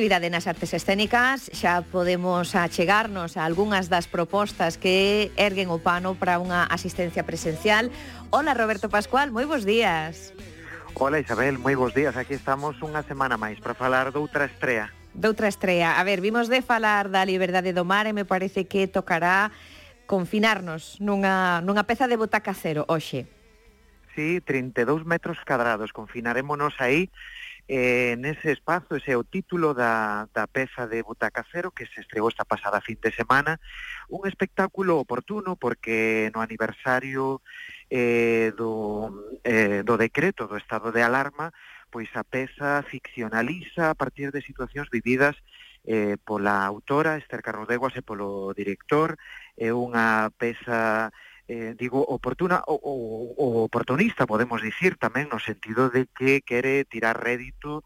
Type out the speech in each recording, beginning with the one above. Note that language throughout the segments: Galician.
actividade nas artes escénicas, xa podemos achegarnos a algunhas das propostas que erguen o pano para unha asistencia presencial. Hola Roberto Pascual, moi bons días. Hola Isabel, moi bons días. Aquí estamos unha semana máis para falar doutra estrea. Doutra estrea. A ver, vimos de falar da liberdade do mar e me parece que tocará confinarnos nunha, nunha peza de butaca cero hoxe. Sí, 32 metros cadrados. Confinarémonos aí eh, nese espazo, ese é o título da, da peza de Butaca Cero que se estreou esta pasada fin de semana un espectáculo oportuno porque no aniversario eh, do, eh, do decreto do estado de alarma pois a peza ficcionaliza a partir de situacións vividas eh, pola autora Esther Carrodeguas e polo director. É unha peza eh, digo, oportuna ou, ou, oportunista, podemos dicir tamén no sentido de que quere tirar rédito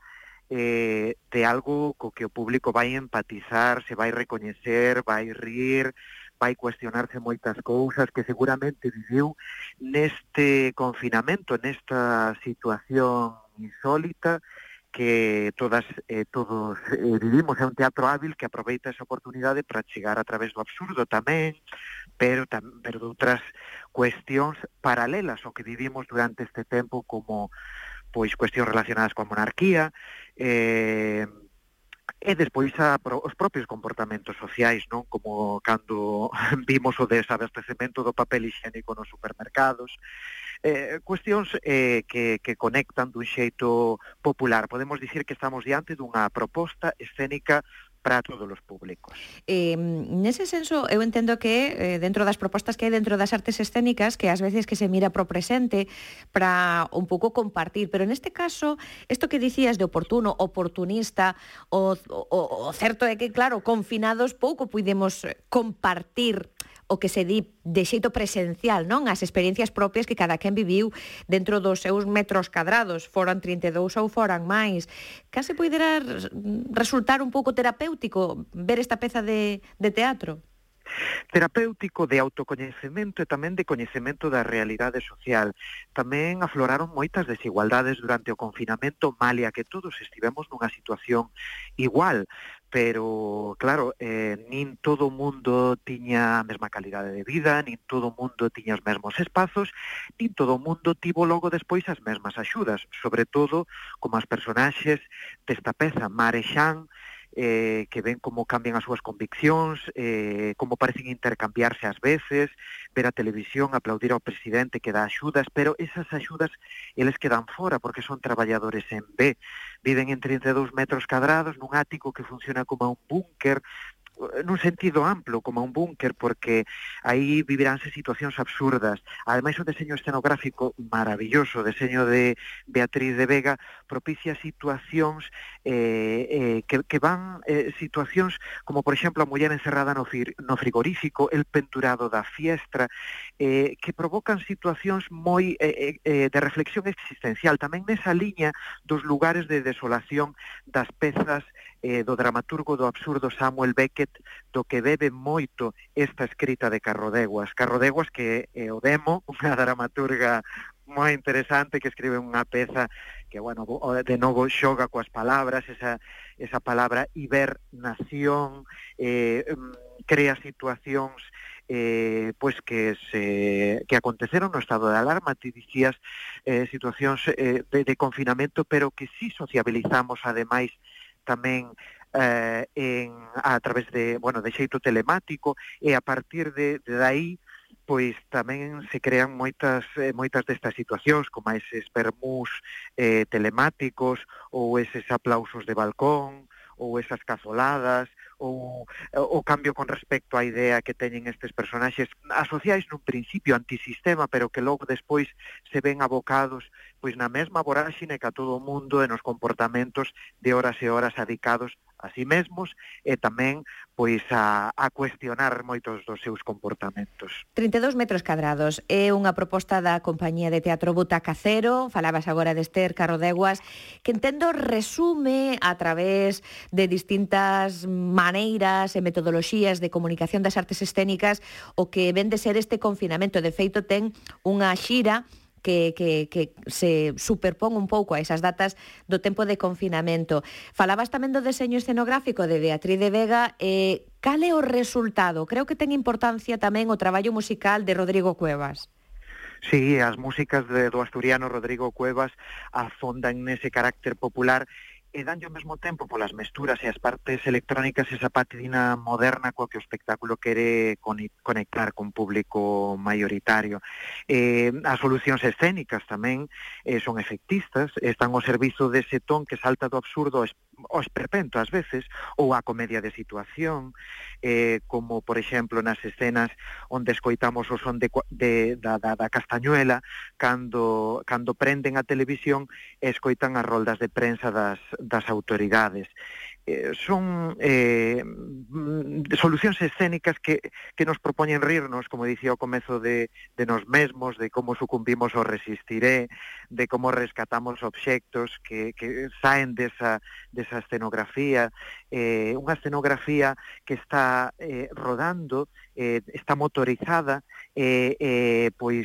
eh, de algo co que o público vai empatizar, se vai recoñecer, vai rir, vai cuestionarse moitas cousas que seguramente viviu neste confinamento, nesta situación insólita, que todas eh, todos eh, vivimos. É un teatro hábil que aproveita esa oportunidade para chegar a través do absurdo tamén pero, pero de outras cuestións paralelas ao que vivimos durante este tempo como pois cuestións relacionadas coa monarquía, eh, e despois a, os propios comportamentos sociais, non? Como cando vimos o desabastecemento do papel higiénico nos supermercados, eh, cuestións eh, que, que conectan dun xeito popular. Podemos dicir que estamos diante dunha proposta escénica para todos os públicos. Eh, nese senso, eu entendo que eh, dentro das propostas que hai dentro das artes escénicas, que ás veces que se mira pro presente para un pouco compartir, pero neste caso, isto que dicías de oportuno, oportunista, o, o, o certo é que, claro, confinados pouco puidemos eh, compartir o que se di de xeito presencial, non? As experiencias propias que cada quen viviu dentro dos seus metros cadrados, foran 32 ou foran máis. Case poidera resultar un pouco terapéutico ver esta peza de, de teatro? terapéutico de autocoñecemento e tamén de coñecemento da realidade social. Tamén afloraron moitas desigualdades durante o confinamento, malia que todos estivemos nunha situación igual pero claro, eh, nin todo o mundo tiña a mesma calidade de vida, nin todo o mundo tiña os mesmos espazos, nin todo o mundo tivo logo despois as mesmas axudas, sobre todo como as personaxes desta peza, Mare Xan, eh, que ven como cambian as súas conviccións, eh, como parecen intercambiarse ás veces, ver a televisión, aplaudir ao presidente que dá axudas, pero esas axudas eles quedan fora porque son traballadores en B. Viven en 32 metros cadrados nun ático que funciona como un búnker, nun sentido amplo como un búnker porque aí viviránse situacións absurdas. Ademais o deseño escenográfico maravilloso, o deseño de Beatriz de Vega propicia situacións eh, eh, que, que van eh, situacións como por exemplo a muller encerrada no, fir, no frigorífico, el penturado da fiestra, eh, que provocan situacións moi eh, eh, eh, de reflexión existencial, tamén nesa liña dos lugares de desolación das pezas eh, do dramaturgo do absurdo Samuel Beckett do que bebe moito esta escrita de Carrodeguas. Carrodeguas que é eh, o demo, unha dramaturga moi interesante que escribe unha peza que, bueno, de novo xoga coas palabras, esa, esa palabra hibernación, eh, mm, crea situacións eh, pois que se que aconteceron no estado de alarma, ti dicías eh, situacións eh, de, de confinamento, pero que si sí sociabilizamos ademais eh, tamén eh, en, a través de, bueno, de xeito telemático e a partir de, de aí pois tamén se crean moitas eh, moitas destas situacións como eses permús eh, telemáticos ou eses aplausos de balcón ou esas cazoladas ou o cambio con respecto á idea que teñen estes personaxes. Asociais nun principio antisistema, pero que logo despois se ven abocados pois na mesma voráxine que a todo o mundo e nos comportamentos de horas e horas adicados a sí mesmos e tamén pois a, a cuestionar moitos dos seus comportamentos. 32 metros cadrados é unha proposta da compañía de teatro Butaca Cero, falabas agora de Esther Carrodeguas, que entendo resume a través de distintas maneiras e metodoloxías de comunicación das artes escénicas o que ven de ser este confinamento. De feito, ten unha xira que, que, que se superpón un pouco a esas datas do tempo de confinamento. Falabas tamén do deseño escenográfico de Beatriz de Vega. Eh, cal é o resultado? Creo que ten importancia tamén o traballo musical de Rodrigo Cuevas. Sí, as músicas de, do asturiano Rodrigo Cuevas afondan nese carácter popular e danlle ao mesmo tempo polas mesturas e as partes electrónicas esa patina moderna coa que o espectáculo quere conectar con público maioritario. Eh, as solucións escénicas tamén eh, son efectistas, están ao servizo dese ton que salta do absurdo o esperpento ás veces, ou a comedia de situación, eh, como por exemplo nas escenas onde escoitamos o son de, de, da, da, da Castañuela, cando, cando prenden a televisión e escoitan as roldas de prensa das, das autoridades. Eh, son eh, mm, solucións escénicas que, que nos propoñen rirnos, como dicía ao comezo de, de nos mesmos, de como sucumbimos ao resistiré, de como rescatamos obxectos que, que saen desa, desa escenografía, eh, unha escenografía que está eh, rodando, eh, está motorizada, eh, eh, pois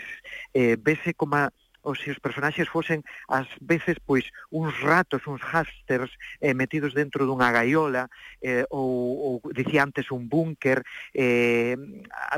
eh, vese como ou se os personaxes fosen ás veces pois uns ratos, uns hasters eh, metidos dentro dunha gaiola eh, ou, ou dicía antes un búnker eh,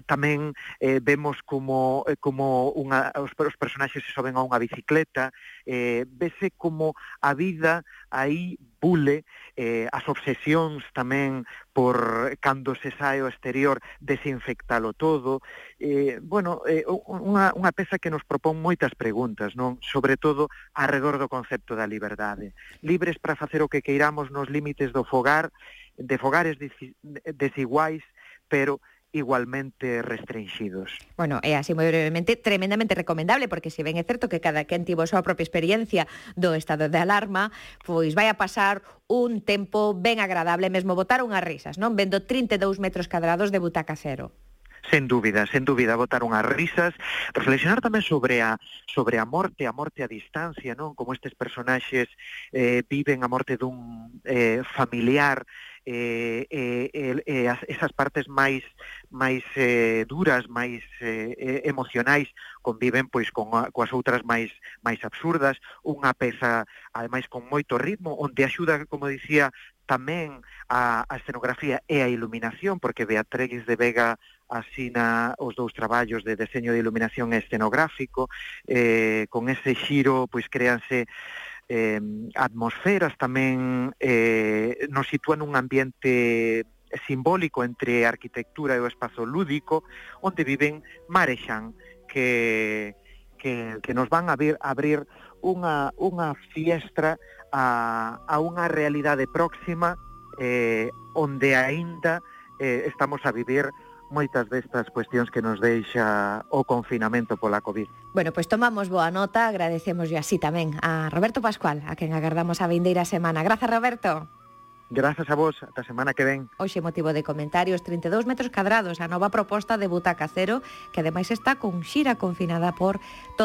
tamén eh, vemos como eh, como unha, os, os personaxes se soben a unha bicicleta eh, vese como a vida aí pule, eh, as obsesións tamén por cando se sae ao exterior desinfectalo todo. Eh, bueno, eh, unha, unha peza que nos propón moitas preguntas, non sobre todo arredor do concepto da liberdade. Libres para facer o que queiramos nos límites do fogar, de fogares desiguais, pero igualmente restringidos. Bueno, é así moi brevemente, tremendamente recomendable, porque se ben é certo que cada quen tivo a súa propia experiencia do estado de alarma, pois vai a pasar un tempo ben agradable, mesmo botar unhas risas, non? Vendo 32 metros cadrados de butaca cero. Sen dúbida, sen dúbida, botar unhas risas, reflexionar tamén sobre a sobre a morte, a morte a distancia, non? Como estes personaxes eh, viven a morte dun eh, familiar eh, eh, eh, esas partes máis máis eh, duras, máis eh, emocionais conviven pois con a, coas outras máis máis absurdas, unha peza ademais con moito ritmo onde axuda, como dicía, tamén a, a escenografía e a iluminación, porque Beatriz de Vega asina os dous traballos de deseño de iluminación escenográfico, eh, con ese xiro, pois créanse eh, atmosferas tamén eh, nos sitúa nun ambiente simbólico entre a arquitectura e o espazo lúdico, onde viven marexan que, que, que nos van a ver, abrir unha, unha fiestra a, a unha realidade próxima eh, onde aínda eh, estamos a vivir moitas destas cuestións que nos deixa o confinamento pola COVID. Bueno, pois pues tomamos boa nota, agradecemos así tamén a Roberto Pascual, a quen agardamos a vindeira semana. Grazas, Roberto. Grazas a vos, ata semana que ven. Hoxe motivo de comentarios 32 metros cadrados, a nova proposta de butaca cero, que ademais está con xira confinada por todo